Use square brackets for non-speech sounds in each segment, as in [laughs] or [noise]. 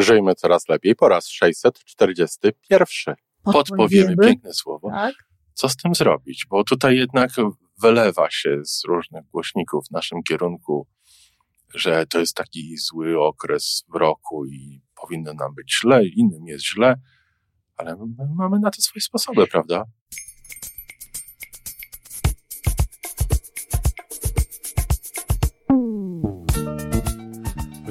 Żyjmy coraz lepiej po raz 641. Podpowiemy piękne słowo. Tak. Co z tym zrobić? Bo tutaj jednak wylewa się z różnych głośników w naszym kierunku, że to jest taki zły okres w roku i powinno nam być źle, innym jest źle, ale my mamy na to swoje sposoby, prawda?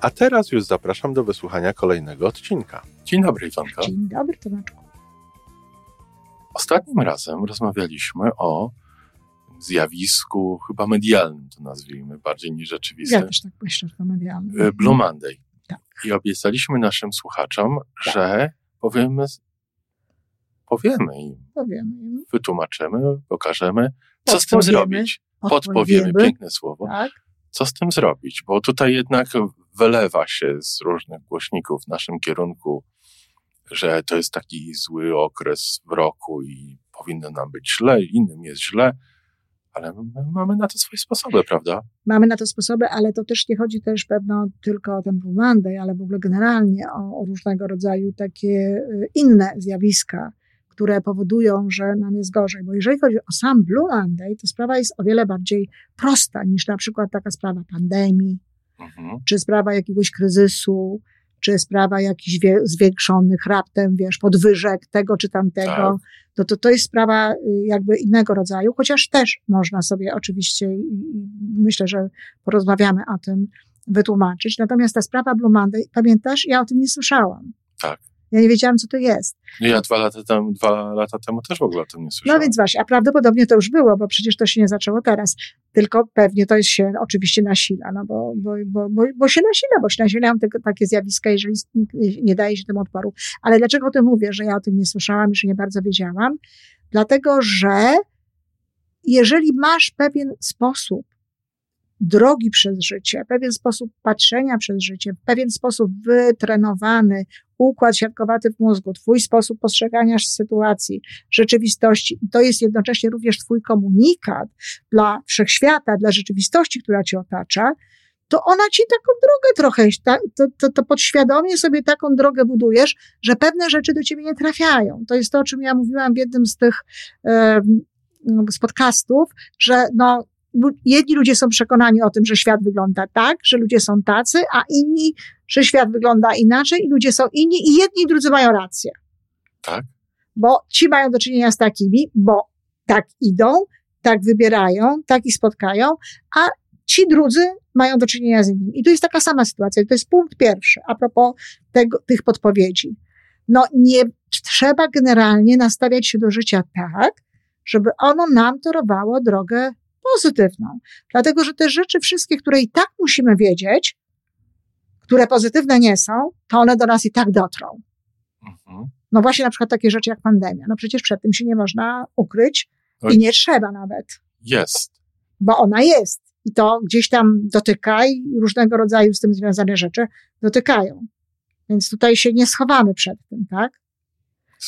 a teraz już zapraszam do wysłuchania kolejnego odcinka. Dzień dobry, Iwanka. Dzień dobry, Tomeczku. Ostatnim razem rozmawialiśmy o zjawisku chyba medialnym, to nazwijmy, bardziej niż rzeczywistym. Ja też tak myślę, że to medialne. E, Blue Monday. Tak. I obiecaliśmy naszym słuchaczom, tak. że powiemy, powiemy im, powiemy im, wytłumaczymy, pokażemy, co z tym zrobić. Podpowiemy, podpowiemy piękne słowo. Tak. Co z tym zrobić? Bo tutaj jednak wylewa się z różnych głośników w naszym kierunku, że to jest taki zły okres w roku i powinno nam być źle, innym jest źle, ale my mamy na to swoje sposoby, prawda? Mamy na to sposoby, ale to też nie chodzi też pewno tylko o ten Blue Monday, ale w ogóle generalnie o, o różnego rodzaju takie y, inne zjawiska, które powodują, że nam jest gorzej. Bo jeżeli chodzi o sam Blue Monday, to sprawa jest o wiele bardziej prosta niż na przykład taka sprawa pandemii, mhm. czy sprawa jakiegoś kryzysu, czy sprawa jakichś zwiększonych raptem, wiesz, podwyżek tego czy tamtego, tak. to, to to jest sprawa y, jakby innego rodzaju, chociaż też można sobie oczywiście, myślę, że porozmawiamy o tym, wytłumaczyć. Natomiast ta sprawa Blue Monday, pamiętasz, ja o tym nie słyszałam. Tak. Ja nie wiedziałam, co to jest. No ja dwa lata, temu, dwa lata temu też w ogóle o tym nie słyszałem. No więc właśnie, a prawdopodobnie to już było, bo przecież to się nie zaczęło teraz. Tylko pewnie to jest się oczywiście nasila, no bo, bo, bo, bo, bo się nasila, bo się nasilają te, takie zjawiska, jeżeli nie daje się temu odporu. Ale dlaczego o tym mówię, że ja o tym nie słyszałam i że nie bardzo wiedziałam? Dlatego, że jeżeli masz pewien sposób drogi przez życie, pewien sposób patrzenia przez życie, pewien sposób wytrenowany, układ siatkowaty w mózgu, twój sposób postrzegania sytuacji, rzeczywistości. I to jest jednocześnie również twój komunikat dla wszechświata, dla rzeczywistości, która cię otacza, to ona ci taką drogę trochę, to, to, to podświadomie sobie taką drogę budujesz, że pewne rzeczy do ciebie nie trafiają. To jest to, o czym ja mówiłam w jednym z tych um, z podcastów, że no, jedni ludzie są przekonani o tym, że świat wygląda tak, że ludzie są tacy, a inni, że świat wygląda inaczej i ludzie są inni i jedni i drudzy mają rację. Tak. Bo ci mają do czynienia z takimi, bo tak idą, tak wybierają, tak ich spotkają, a ci drudzy mają do czynienia z innymi. I tu jest taka sama sytuacja. To jest punkt pierwszy, a propos tego, tych podpowiedzi. No nie trzeba generalnie nastawiać się do życia tak, żeby ono nam torowało drogę pozytywną. Dlatego, że te rzeczy wszystkie, które i tak musimy wiedzieć, które pozytywne nie są, to one do nas i tak dotrą. Mhm. No właśnie na przykład takie rzeczy jak pandemia. No przecież przed tym się nie można ukryć Oj. i nie trzeba nawet. Jest. Bo ona jest. I to gdzieś tam dotyka i różnego rodzaju z tym związane rzeczy dotykają. Więc tutaj się nie schowamy przed tym, tak?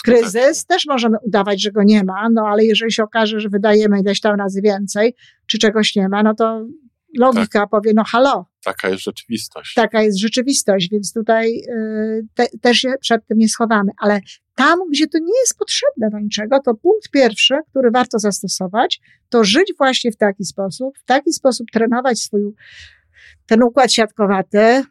Kryzys też możemy udawać, że go nie ma, no ale jeżeli się okaże, że wydajemy ileś tam razy więcej, czy czegoś nie ma, no to logika tak. powie, no halo. Taka jest rzeczywistość. Taka jest rzeczywistość, więc tutaj y, te, też się przed tym nie schowamy. Ale tam, gdzie to nie jest potrzebne do niczego, to punkt pierwszy, który warto zastosować, to żyć właśnie w taki sposób, w taki sposób trenować swój ten układ siatkowaty,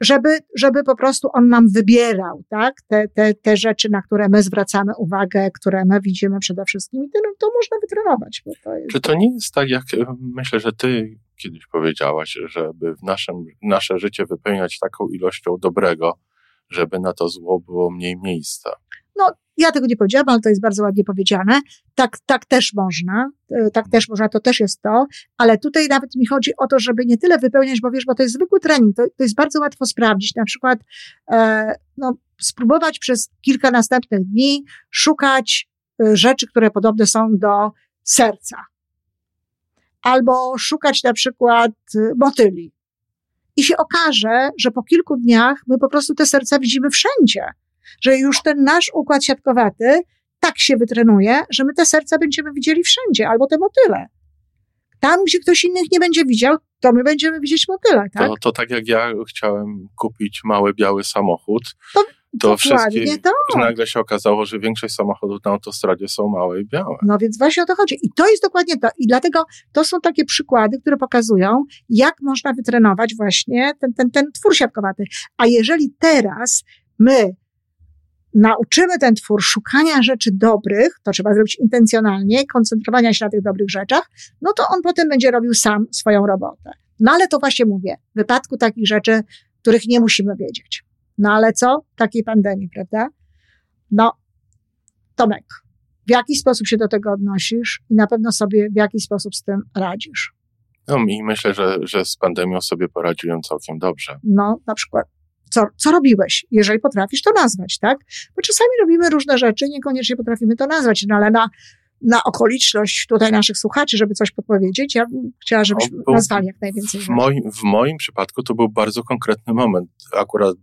żeby, żeby po prostu on nam wybierał, tak, te, te, te rzeczy, na które my zwracamy uwagę, które my widzimy przede wszystkim i to, to można wytrenować. To jest... Czy to nie jest tak, jak e, myślę, że ty kiedyś powiedziałaś, żeby w naszym, nasze życie wypełniać taką ilością dobrego, żeby na to zło było mniej miejsca? No, ja tego nie powiedziałam, ale to jest bardzo ładnie powiedziane. Tak, tak też można, e, tak też można, to też jest to, ale tutaj nawet mi chodzi o to, żeby nie tyle wypełniać, bo wiesz, bo to jest zwykły trening, to, to jest bardzo łatwo sprawdzić. Na przykład, e, no, spróbować przez kilka następnych dni szukać y, rzeczy, które podobne są do serca. Albo szukać na przykład y, motyli. I się okaże, że po kilku dniach my po prostu te serca widzimy wszędzie. Że już ten nasz układ siatkowaty tak się wytrenuje, że my te serca będziemy widzieli wszędzie, albo te motyle. Tam, gdzie ktoś innych nie będzie widział, to my będziemy widzieć motyle, tak? To, to tak jak ja chciałem kupić mały biały samochód, to, to wszystkie, to. nagle się okazało, że większość samochodów na autostradzie są małe i białe. No więc właśnie o to chodzi. I to jest dokładnie to. I dlatego to są takie przykłady, które pokazują, jak można wytrenować właśnie ten, ten, ten twór siatkowaty. A jeżeli teraz my nauczymy ten twór szukania rzeczy dobrych, to trzeba zrobić intencjonalnie, koncentrowania się na tych dobrych rzeczach, no to on potem będzie robił sam swoją robotę. No ale to właśnie mówię, w wypadku takich rzeczy, których nie musimy wiedzieć. No ale co? Takiej pandemii, prawda? No, Tomek, w jaki sposób się do tego odnosisz i na pewno sobie w jaki sposób z tym radzisz? No i myślę, że, że z pandemią sobie poradziłem całkiem dobrze. No, na przykład co, co robiłeś, jeżeli potrafisz to nazwać, tak? Bo czasami robimy różne rzeczy, niekoniecznie potrafimy to nazwać, no ale na, na okoliczność tutaj naszych słuchaczy, żeby coś podpowiedzieć, ja bym chciała, żebyśmy no, nazwali jak najwięcej w moim, w moim przypadku to był bardzo konkretny moment. Akurat,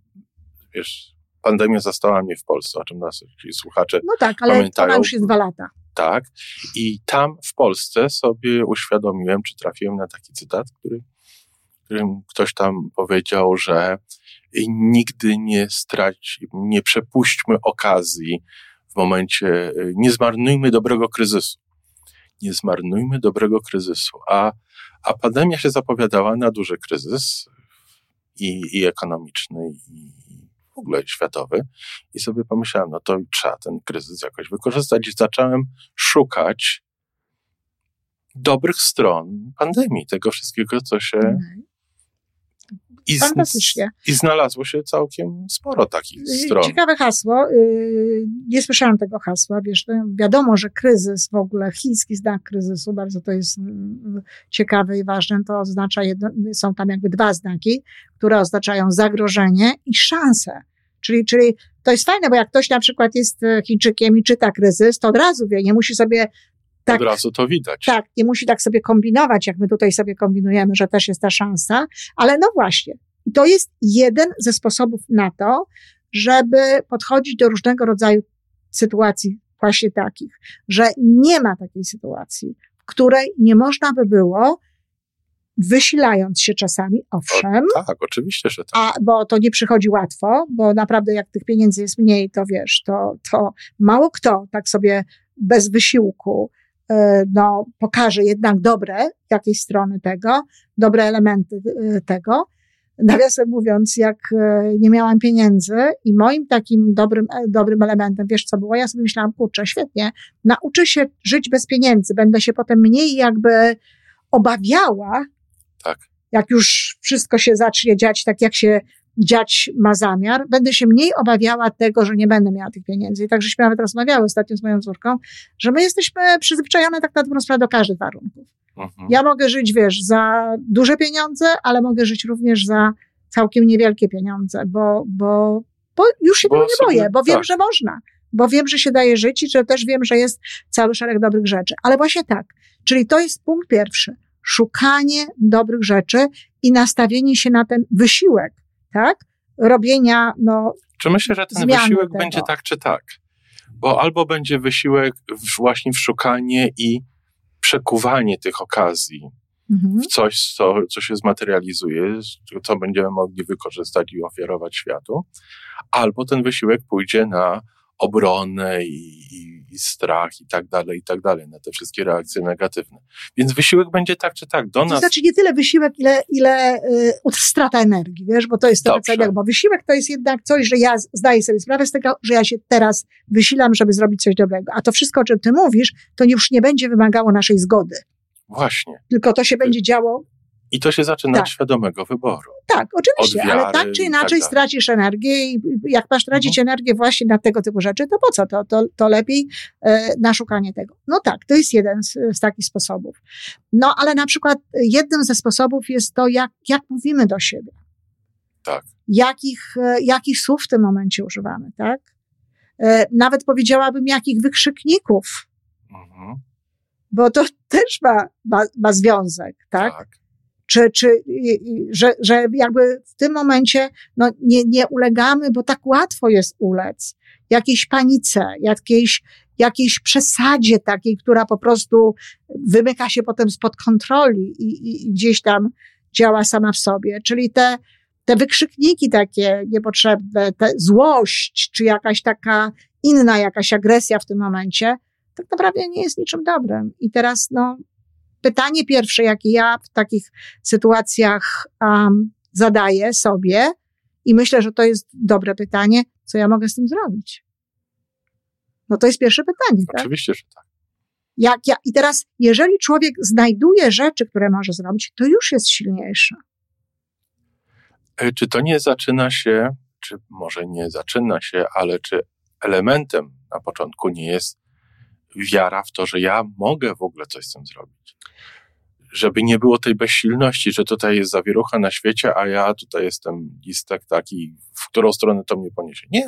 wiesz, pandemia zastała mnie w Polsce, o czym nasi słuchacze No tak, ale pamiętają. ona już jest dwa lata. Tak. I tam w Polsce sobie uświadomiłem, czy trafiłem na taki cytat, który, ktoś tam powiedział, że nigdy nie strać, nie przepuśćmy okazji w momencie, nie zmarnujmy dobrego kryzysu. Nie zmarnujmy dobrego kryzysu. A, a pandemia się zapowiadała na duży kryzys i, i ekonomiczny, i w ogóle światowy. I sobie pomyślałem, no to trzeba ten kryzys jakoś wykorzystać. I zacząłem szukać dobrych stron pandemii, tego wszystkiego, co się, mhm. I, Fantastycznie. I znalazło się całkiem sporo takich y, stron. Ciekawe hasło. Y, nie słyszałam tego hasła. Wiesz, no wiadomo, że kryzys w ogóle, chiński znak kryzysu, bardzo to jest mm, ciekawe i ważne. To oznacza, jedno, są tam jakby dwa znaki, które oznaczają zagrożenie i szansę. Czyli, czyli to jest fajne, bo jak ktoś na przykład jest e, Chińczykiem i czyta kryzys, to od razu wie, nie musi sobie tak, od razu to widać. Tak, nie musi tak sobie kombinować, jak my tutaj sobie kombinujemy, że też jest ta szansa, ale no właśnie, to jest jeden ze sposobów na to, żeby podchodzić do różnego rodzaju sytuacji właśnie takich, że nie ma takiej sytuacji, w której nie można by było wysilając się czasami, owszem. O, tak, oczywiście, że tak. A, bo to nie przychodzi łatwo, bo naprawdę jak tych pieniędzy jest mniej, to wiesz, to, to mało kto tak sobie bez wysiłku no, pokaże jednak dobre jakieś strony tego, dobre elementy e, tego. Nawiasem mówiąc, jak e, nie miałam pieniędzy i moim takim dobrym, dobrym elementem, wiesz co było? Ja sobie myślałam, kurczę, świetnie, nauczę się żyć bez pieniędzy, będę się potem mniej jakby obawiała, tak. jak już wszystko się zacznie dziać tak, jak się dziać ma zamiar, będę się mniej obawiała tego, że nie będę miała tych pieniędzy. I tak żeśmy nawet rozmawiały ostatnio z moją córką, że my jesteśmy przyzwyczajone tak na dobrą sprawę do każdych warunków. Mhm. Ja mogę żyć, wiesz, za duże pieniądze, ale mogę żyć również za całkiem niewielkie pieniądze, bo, bo, bo już się bo tego nie boję, bo wiem, tak. że można. Bo wiem, że się daje żyć i że też wiem, że jest cały szereg dobrych rzeczy. Ale właśnie tak. Czyli to jest punkt pierwszy. Szukanie dobrych rzeczy i nastawienie się na ten wysiłek, tak? Robienia, no. Czy myślę, że ten wysiłek tego. będzie tak czy tak? Bo albo będzie wysiłek właśnie w szukanie i przekuwanie tych okazji mhm. w coś, co, co się zmaterializuje, co będziemy mogli wykorzystać i ofiarować światu, albo ten wysiłek pójdzie na obronę i, i, i, strach i tak dalej, i tak dalej, na te wszystkie reakcje negatywne. Więc wysiłek będzie tak czy tak do nas. To znaczy nie tyle wysiłek, ile, ile y, strata energii, wiesz, bo to jest to całe, bo wysiłek to jest jednak coś, że ja zdaję sobie sprawę z tego, że ja się teraz wysilam, żeby zrobić coś dobrego. A to wszystko, o czym ty mówisz, to już nie będzie wymagało naszej zgody. Właśnie. Tylko to się będzie działo i to się zaczyna tak. od świadomego wyboru. Tak, oczywiście, wiary, ale tak czy inaczej tak stracisz energię i jak masz tracić mhm. energię właśnie na tego typu rzeczy, to po co? To, to, to lepiej e, na szukanie tego. No tak, to jest jeden z, z takich sposobów. No ale na przykład jednym ze sposobów jest to, jak, jak mówimy do siebie. Tak. Jakich, e, jakich słów w tym momencie używamy, tak? E, nawet powiedziałabym, jakich wykrzykników, Mhm. bo to [laughs] też ma, ma, ma związek, tak? tak. Czy, czy że, że jakby w tym momencie no, nie, nie ulegamy, bo tak łatwo jest ulec jakiejś panice, jakiejś, jakiejś przesadzie takiej, która po prostu wymyka się potem spod kontroli i, i, i gdzieś tam działa sama w sobie. Czyli te, te wykrzykniki takie niepotrzebne, te złość, czy jakaś taka inna jakaś agresja w tym momencie, tak naprawdę nie jest niczym dobrym. I teraz, no, pytanie pierwsze, jakie ja w takich sytuacjach um, zadaję sobie, i myślę, że to jest dobre pytanie, co ja mogę z tym zrobić? No to jest pierwsze pytanie, tak? Oczywiście, że tak. Jak ja, I teraz, jeżeli człowiek znajduje rzeczy, które może zrobić, to już jest silniejsze. E, Czy to nie zaczyna się, czy może nie zaczyna się, ale czy elementem na początku nie jest wiara w to, że ja mogę w ogóle coś z tym zrobić? Żeby nie było tej bezsilności, że tutaj jest zawierucha na świecie, a ja tutaj jestem listek taki, w którą stronę to mnie poniesie. Nie,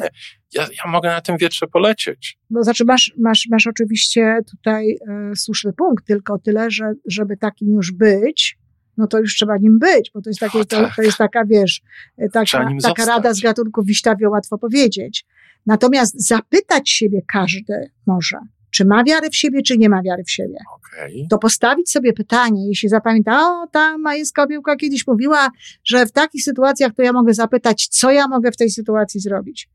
ja, ja mogę na tym wietrze polecieć. No, znaczy masz, masz, masz oczywiście tutaj e, słuszny punkt, tylko tyle, że żeby takim już być, no to już trzeba nim być, bo to jest, takie, O, to, tak. to jest taka, wiesz, e, taka, taka rada z gatunku wiśtawio łatwo powiedzieć. Natomiast zapytać siebie każdy może, czy ma wiarę w siebie, czy nie ma wiary w siebie. Okej, To postawić sobie pytanie, jeśli zapamięta, o, ta Majewska Opiełka kiedyś mówiła, że w takich sytuacjach to ja mogę zapytać, co ja mogę w tej sytuacji zrobić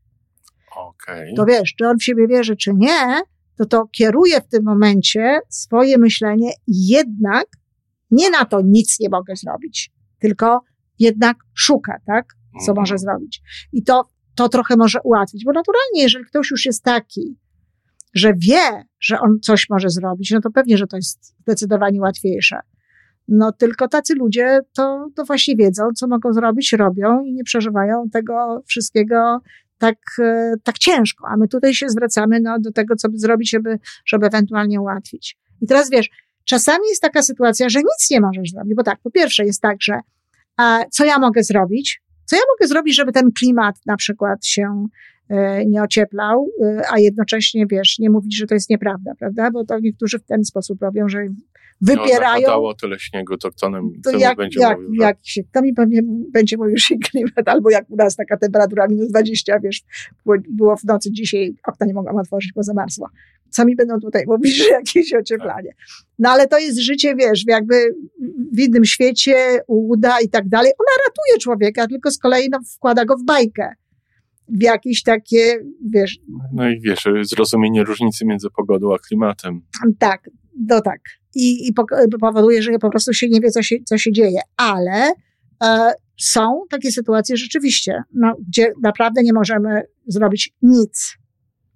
okej. to wiesz, czy on w siebie wierzy, czy nie, to to kieruje w tym momencie swoje myślenie jednak nie na to nic nie mogę zrobić, tylko jednak szuka, tak, co Mhm. może zrobić. I to, to trochę może ułatwić, bo naturalnie, jeżeli ktoś już jest taki, że wie, że on coś może zrobić, no to pewnie, że to jest zdecydowanie łatwiejsze. No tylko tacy ludzie to, to właśnie wiedzą, co mogą zrobić, robią i nie przeżywają tego wszystkiego tak, e, tak ciężko. A my tutaj się zwracamy no, do tego, co by zrobić, żeby, żeby ewentualnie ułatwić. I teraz wiesz, czasami jest taka sytuacja, że nic nie możesz zrobić, bo tak, po pierwsze jest tak, że a, co ja mogę zrobić? Co ja mogę zrobić, żeby ten klimat na przykład się nie ocieplał, e, a jednocześnie, wiesz, nie mówić, że to jest nieprawda, prawda? Bo to niektórzy w ten sposób robią, że No, wypierają napadało tyle śniegu, to kto nam to jak, będzie jak, mówił, że jak się, kto mi pewnie będzie mówił, że klimat, albo jak u nas taka temperatura minus 20, wiesz, było, było w nocy dzisiaj, okna nie mogłam otworzyć, bo zamarzło. Co mi będą tutaj mówić, że jakieś ocieplanie. No ale to jest życie, wiesz, jakby w innym świecie, uda i tak dalej. Ona ratuje człowieka, tylko z kolei no, wkłada go w bajkę. W jakieś takie, wiesz, No i wiesz, zrozumienie różnicy między pogodą a klimatem. Tak, no tak. I, i powoduje, że po prostu się nie wie, co się, co się dzieje. Ale e, są takie sytuacje rzeczywiście, no, gdzie naprawdę nie możemy zrobić nic,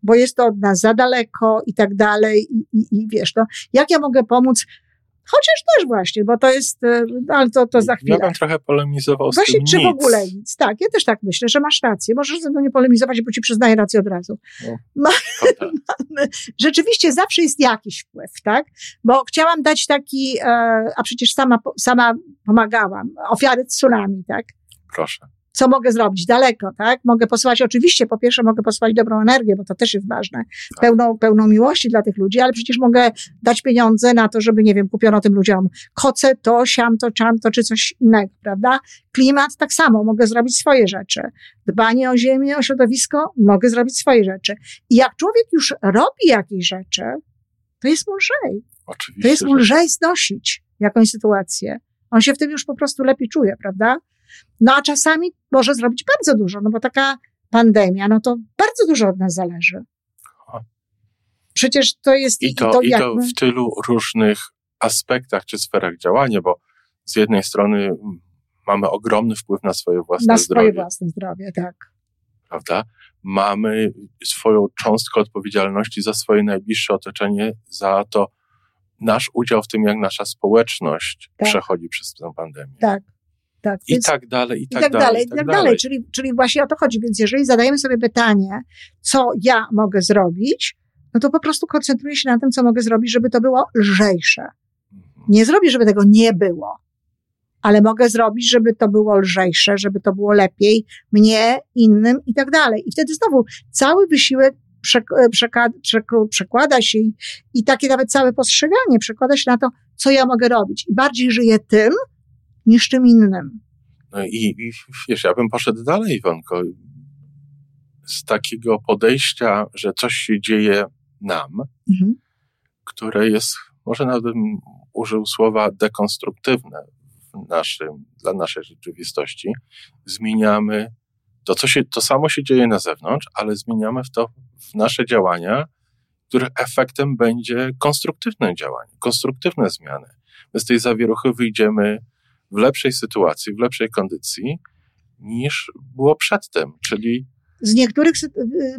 bo jest to od nas za daleko i tak dalej. I, i, i wiesz, no, jak ja mogę pomóc? Chociaż też właśnie, bo to jest, e, ale to, to za Ja chwilę. bym trochę polemizował z Właśnie, tym czy nic. w ogóle nic. Tak, ja też tak myślę, że masz rację. Możesz ze mną nie polemizować, bo ci przyznaję rację od razu. Prawda? [laughs] rzeczywiście zawsze jest jakiś wpływ, tak? Bo chciałam dać taki, e, a przecież sama, sama pomagałam, ofiary tsunami, tak? Proszę. Co mogę zrobić? Daleko, tak? Mogę posłać, oczywiście, po pierwsze mogę posłać dobrą energię, bo to też jest ważne, pełną, pełną miłości dla tych ludzi, ale przecież mogę dać pieniądze na to, żeby, nie wiem, kupiono tym ludziom koce, to, siam, to, czam, to, czy coś innego, prawda? Klimat tak samo, mogę zrobić swoje rzeczy. Dbanie o ziemię, o środowisko, mogę zrobić swoje rzeczy. I jak człowiek już robi jakieś rzeczy, to jest mu lżej. Oczywiście. To jest mu że- lżej znosić jakąś sytuację. On się w tym już po prostu lepiej czuje, prawda? No a czasami może zrobić bardzo dużo, no bo taka pandemia, no to bardzo dużo od nas zależy. Przecież to jest I to, i to my- w tylu różnych aspektach czy sferach działania, bo z jednej strony mm, mamy ogromny wpływ na swoje własne na swoje zdrowie, własne zdrowie, tak. prawda? Mamy swoją cząstkę odpowiedzialności za swoje najbliższe otoczenie, za to nasz udział w tym, jak nasza społeczność Tak. przechodzi przez tę pandemię. Tak. Tak, I Więc- tak dalej, i I tak, tak dalej, i tak dalej. dalej. Czyli, czyli właśnie o to chodzi. Więc jeżeli zadajemy sobie pytanie, co ja mogę zrobić, no to po prostu koncentruję się na tym, co mogę zrobić, żeby to było lżejsze. Mhm. Nie zrobię, żeby tego nie było, ale mogę zrobić, żeby to było lżejsze, żeby to było lepiej mnie, innym i tak dalej. I wtedy znowu cały wysiłek przekłada się i, i takie nawet całe postrzeganie przekłada się na to, co ja mogę robić. I bardziej żyję tym, niż czym innym. No i, i wiesz, ja bym poszedł dalej, Iwonko. Z takiego podejścia, że coś się dzieje nam, mhm. które jest, może nawet bym użył słowa dekonstruktywne w naszym, dla naszej rzeczywistości, zmieniamy to, co się, to samo się dzieje na zewnątrz, ale zmieniamy w to w nasze działania, których efektem będzie konstruktywne działanie, konstruktywne zmiany. My z tej zawieruchy wyjdziemy w lepszej sytuacji, w lepszej kondycji niż było przedtem, czyli. Z niektórych,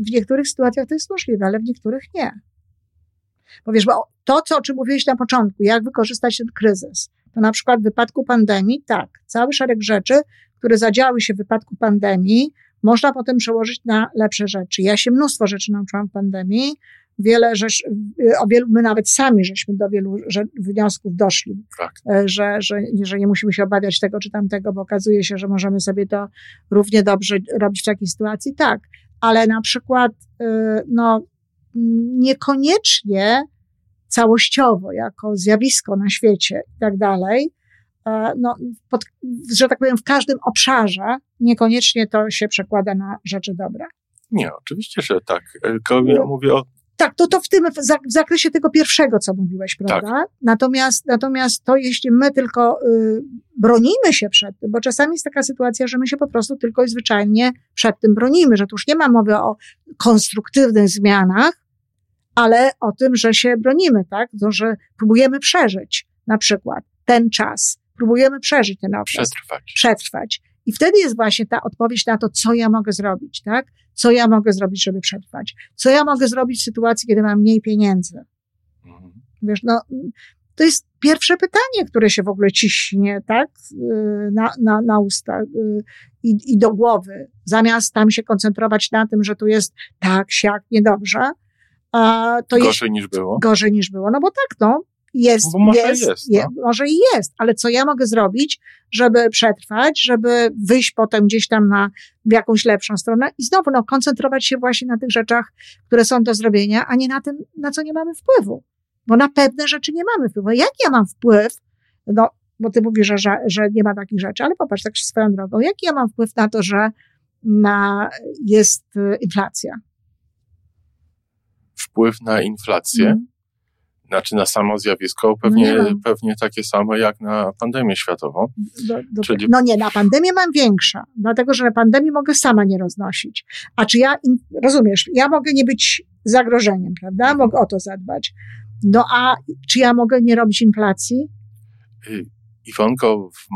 w niektórych sytuacjach to jest możliwe, ale w niektórych nie. Bo wiesz, bo to, co, o czym mówiłeś na początku, jak wykorzystać ten kryzys, to na przykład w wypadku pandemii, tak, cały szereg rzeczy, które zadziały się w wypadku pandemii, można potem przełożyć na lepsze rzeczy. Ja się mnóstwo rzeczy nauczyłam w pandemii, wiele rzeczy, o wielu, my nawet sami żeśmy do wielu wniosków doszli, tak. E, że, że, że nie musimy się obawiać tego czy tamtego, bo okazuje się, że możemy sobie to równie dobrze robić w takiej sytuacji. Tak, ale na przykład, e, no, niekoniecznie całościowo, jako zjawisko na świecie i tak dalej, e, no, pod, że tak powiem, w każdym obszarze niekoniecznie to się przekłada na rzeczy dobre. Nie, oczywiście, że tak. Tylko ja no. mówię o tak, to, to w tym, w zakresie tego pierwszego, co mówiłeś, prawda? Tak. Natomiast, natomiast to, jeśli my tylko y, bronimy się przed tym, bo czasami jest taka sytuacja, że my się po prostu tylko i zwyczajnie przed tym bronimy, że tu już nie ma mowy o konstruktywnych zmianach, ale o tym, że się bronimy, tak? To, że próbujemy przeżyć na przykład ten czas, próbujemy przeżyć ten okres. Przetrwać. Przetrwać. I wtedy jest właśnie ta odpowiedź na to, co ja mogę zrobić, tak? Co ja mogę zrobić, żeby przetrwać? Co ja mogę zrobić w sytuacji, kiedy mam mniej pieniędzy? Mhm. Wiesz, no, to jest pierwsze pytanie, które się w ogóle ciśnie, tak? Na, na, na usta y, i, i do głowy. Zamiast tam się koncentrować na tym, że tu jest tak, siak, niedobrze, to gorzej jest, niż było. Gorzej niż było. No bo tak, no. Jest, bo może jest, jest je, no. może i jest, ale co ja mogę zrobić, żeby przetrwać, żeby wyjść potem gdzieś tam na w jakąś lepszą stronę i znowu no, koncentrować się właśnie na tych rzeczach, które są do zrobienia, a nie na tym, na co nie mamy wpływu. Bo na pewne rzeczy nie mamy wpływu. Jak ja mam wpływ, no, bo ty mówisz, że, że, że nie ma takich rzeczy, ale popatrz tak swoją drogą, jaki ja mam wpływ na to, że na, jest y, inflacja? wpływ na inflację, mm. Znaczy na samo zjawisko, pewnie, no pewnie takie samo jak na pandemię światową. Do, do, Czyli... No nie, na pandemię mam większa, dlatego że na pandemii mogę sama nie roznosić. A czy ja, rozumiesz, ja mogę nie być zagrożeniem, prawda? Mhm. Mogę o to zadbać. No a czy ja mogę nie robić inflacji? Y, Iwonko, w,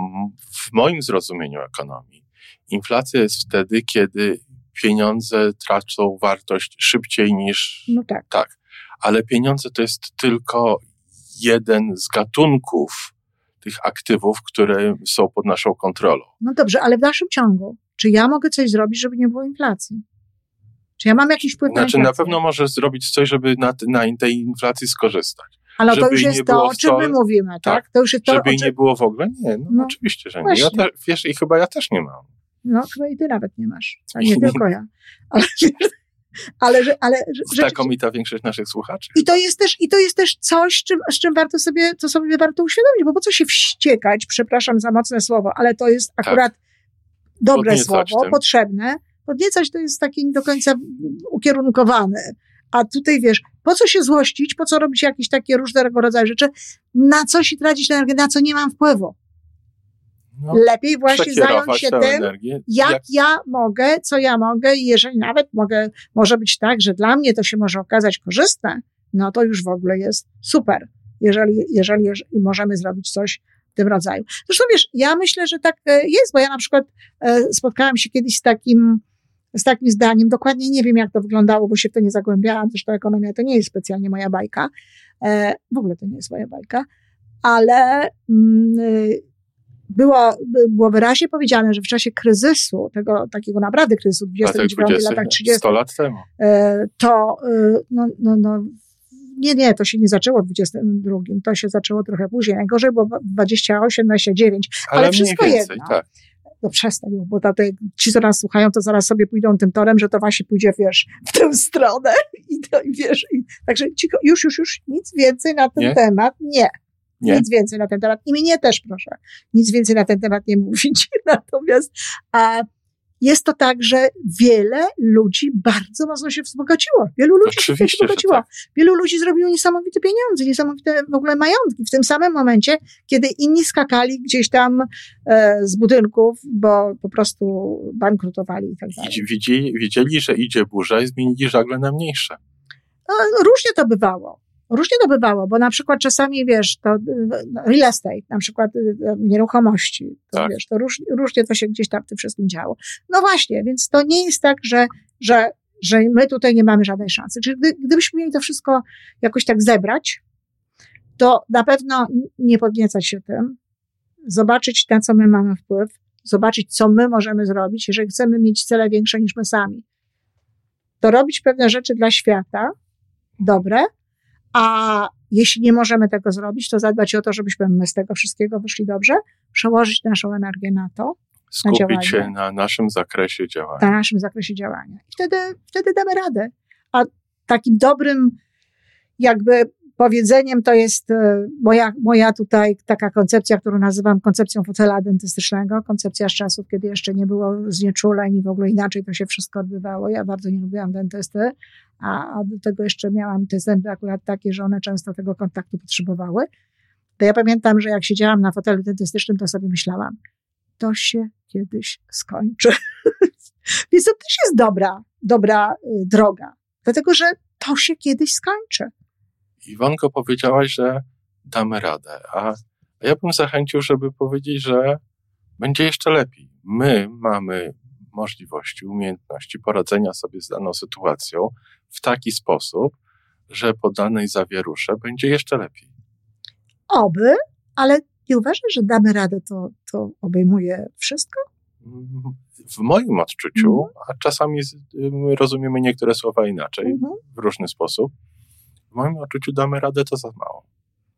w moim zrozumieniu ekonomii, inflacja jest wtedy, kiedy pieniądze tracą wartość szybciej niż. No tak. Tak. Ale pieniądze to jest tylko jeden z gatunków tych aktywów, które są pod naszą kontrolą. No dobrze, ale w dalszym ciągu, czy ja mogę coś zrobić, żeby nie było inflacji? Czy ja mam jakiś wpływ znaczy, na inflację? na pewno możesz zrobić coś, żeby na, na tej inflacji skorzystać. Ale to już jest to, o czym my mówimy, tak? tak? To już jest to, żeby czym... nie było w ogóle? Nie, no, no oczywiście, że właśnie. nie. Ja te, wiesz, i chyba ja też nie mam. No, chyba i ty nawet nie masz. [laughs] A nie tylko ja. Ale, ale, że, ale Znakomita większość naszych słuchaczy. I to jest też, i to jest też coś, z czym, z czym warto sobie, co sobie warto uświadomić, bo po co się wściekać, przepraszam za mocne słowo, ale to jest tak. akurat tak. dobre Podniecać słowo, tym. potrzebne. Podniecać to jest taki nie do końca ukierunkowany. A tutaj wiesz, po co się złościć, po co robić jakieś takie różnego rodzaju rzeczy, na co się tracić energię, na co nie mam wpływu. No, Lepiej właśnie zająć się tym, energię, jak, jak, ja mogę, co ja mogę i jeżeli nawet mogę, może być tak, że dla mnie to się może okazać korzystne, no to już w ogóle jest super, jeżeli, jeżeli, jeżeli możemy zrobić coś w tym rodzaju. Zresztą wiesz, ja myślę, że tak e, jest, bo ja na przykład e, spotkałam się kiedyś z takim, z takim zdaniem, dokładnie nie wiem, jak to wyglądało, bo się w to nie zagłębiałam, zresztą ekonomia to nie jest specjalnie moja bajka, e, w ogóle to nie jest moja bajka, ale mm, było, wyraźnie powiedziane, że w czasie kryzysu, tego takiego naprawdę kryzysu 29 latach 30, 100 lat temu, e, to e, no, no, no, nie, nie, to się nie zaczęło w 22, to się zaczęło trochę później. Najgorzej było 28, 29, ale, ale wszystko więcej, jedno. Tak. No przestań, bo to, ci, co nas słuchają, to zaraz sobie pójdą tym torem, że to właśnie pójdzie, wiesz, w tę stronę. [laughs] I, to, i wiesz, i, także już, już, już nic więcej na ten nie? temat nie. Nie? Nic więcej na ten temat. I mnie też proszę. Nic więcej na ten temat nie mówić. [laughs] Natomiast, a, jest to tak, że wiele ludzi bardzo mocno się wzbogaciło. Wielu ludzi Oczywiście, się wzbogaciło. Tak. Wielu ludzi zrobiło niesamowite pieniądze, niesamowite w ogóle majątki w tym samym momencie, kiedy inni skakali gdzieś tam e, z budynków, bo po prostu bankrutowali i tak dalej. Widzieli, widzieli, że idzie burza i zmienili żagle na mniejsze. No, różnie to bywało. Różnie to bywało, bo na przykład czasami, wiesz, to real estate, na przykład y, nieruchomości, to tak. wiesz, to róż, różnie to się gdzieś tam w tym wszystkim działo. No właśnie, więc to nie jest tak, że, że, że my tutaj nie mamy żadnej szansy. Czyli gdy, gdybyśmy mieli to wszystko jakoś tak zebrać, to na pewno nie podniecać się tym, zobaczyć na co my mamy wpływ, zobaczyć co my możemy zrobić, jeżeli chcemy mieć cele większe niż my sami. To robić pewne rzeczy dla świata, dobre, a jeśli nie możemy tego zrobić, to zadbać o to, żebyśmy my z tego wszystkiego wyszli dobrze, przełożyć naszą energię na to. Skupić na się na naszym zakresie działania. Na naszym zakresie działania. I wtedy, wtedy damy radę. A takim dobrym, jakby powiedzeniem to jest e, moja, moja tutaj taka koncepcja, którą nazywam koncepcją fotela dentystycznego, koncepcja z czasów, kiedy jeszcze nie było znieczuleń i w ogóle inaczej to się wszystko odbywało. Ja bardzo nie lubiłam dentysty, a, a do tego jeszcze miałam te zęby akurat takie, że one często tego kontaktu potrzebowały. To ja pamiętam, że jak siedziałam na fotelu dentystycznym, to sobie myślałam, to się kiedyś skończy. [laughs] Więc to też jest dobra, dobra y, droga, dlatego że to się kiedyś skończy. Iwonko, powiedziałaś, że damy radę, a ja bym zachęcił, żeby powiedzieć, że będzie jeszcze lepiej. My mamy możliwości, umiejętności poradzenia sobie z daną sytuacją w taki sposób, że po danej zawierusze będzie jeszcze lepiej. Oby, ale nie uważasz, że damy radę, to, to obejmuje wszystko? W moim odczuciu, mhm. a czasami rozumiemy niektóre słowa inaczej, mhm. w różny sposób, w moim odczuciu damy radę, to za mało.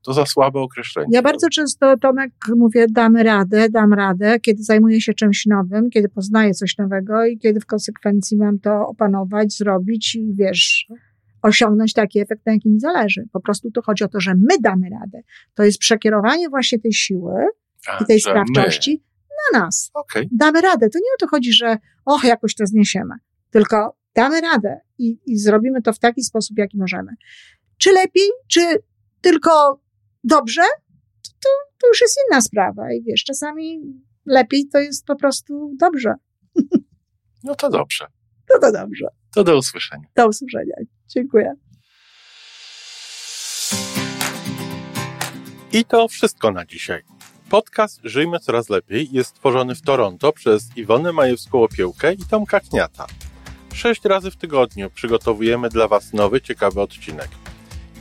To za słabe określenie. Ja bardzo często, Tomek, mówię, damy radę, dam radę, kiedy zajmuję się czymś nowym, kiedy poznaję coś nowego i kiedy w konsekwencji mam to opanować, zrobić i wiesz, osiągnąć taki efekt, na jakim mi zależy. Po prostu to chodzi o to, że my damy radę. To jest przekierowanie właśnie tej siły A, i tej sprawczości my. na nas. Okay. Damy radę. To nie o to chodzi, że och, jakoś to zniesiemy. Tylko damy radę i, i zrobimy to w taki sposób, jaki możemy. Czy lepiej, czy tylko dobrze, to, to już jest inna sprawa. I wiesz, czasami lepiej to jest po prostu dobrze. [laughs] No to dobrze. No to dobrze. To do usłyszenia. Do usłyszenia. Dziękuję. I to wszystko na dzisiaj. Podcast Żyjmy Coraz Lepiej jest stworzony w Toronto przez Iwonę Majewską-Opiełkę i Tomka Kniata. Sześć razy w tygodniu przygotowujemy dla Was nowy, ciekawy odcinek.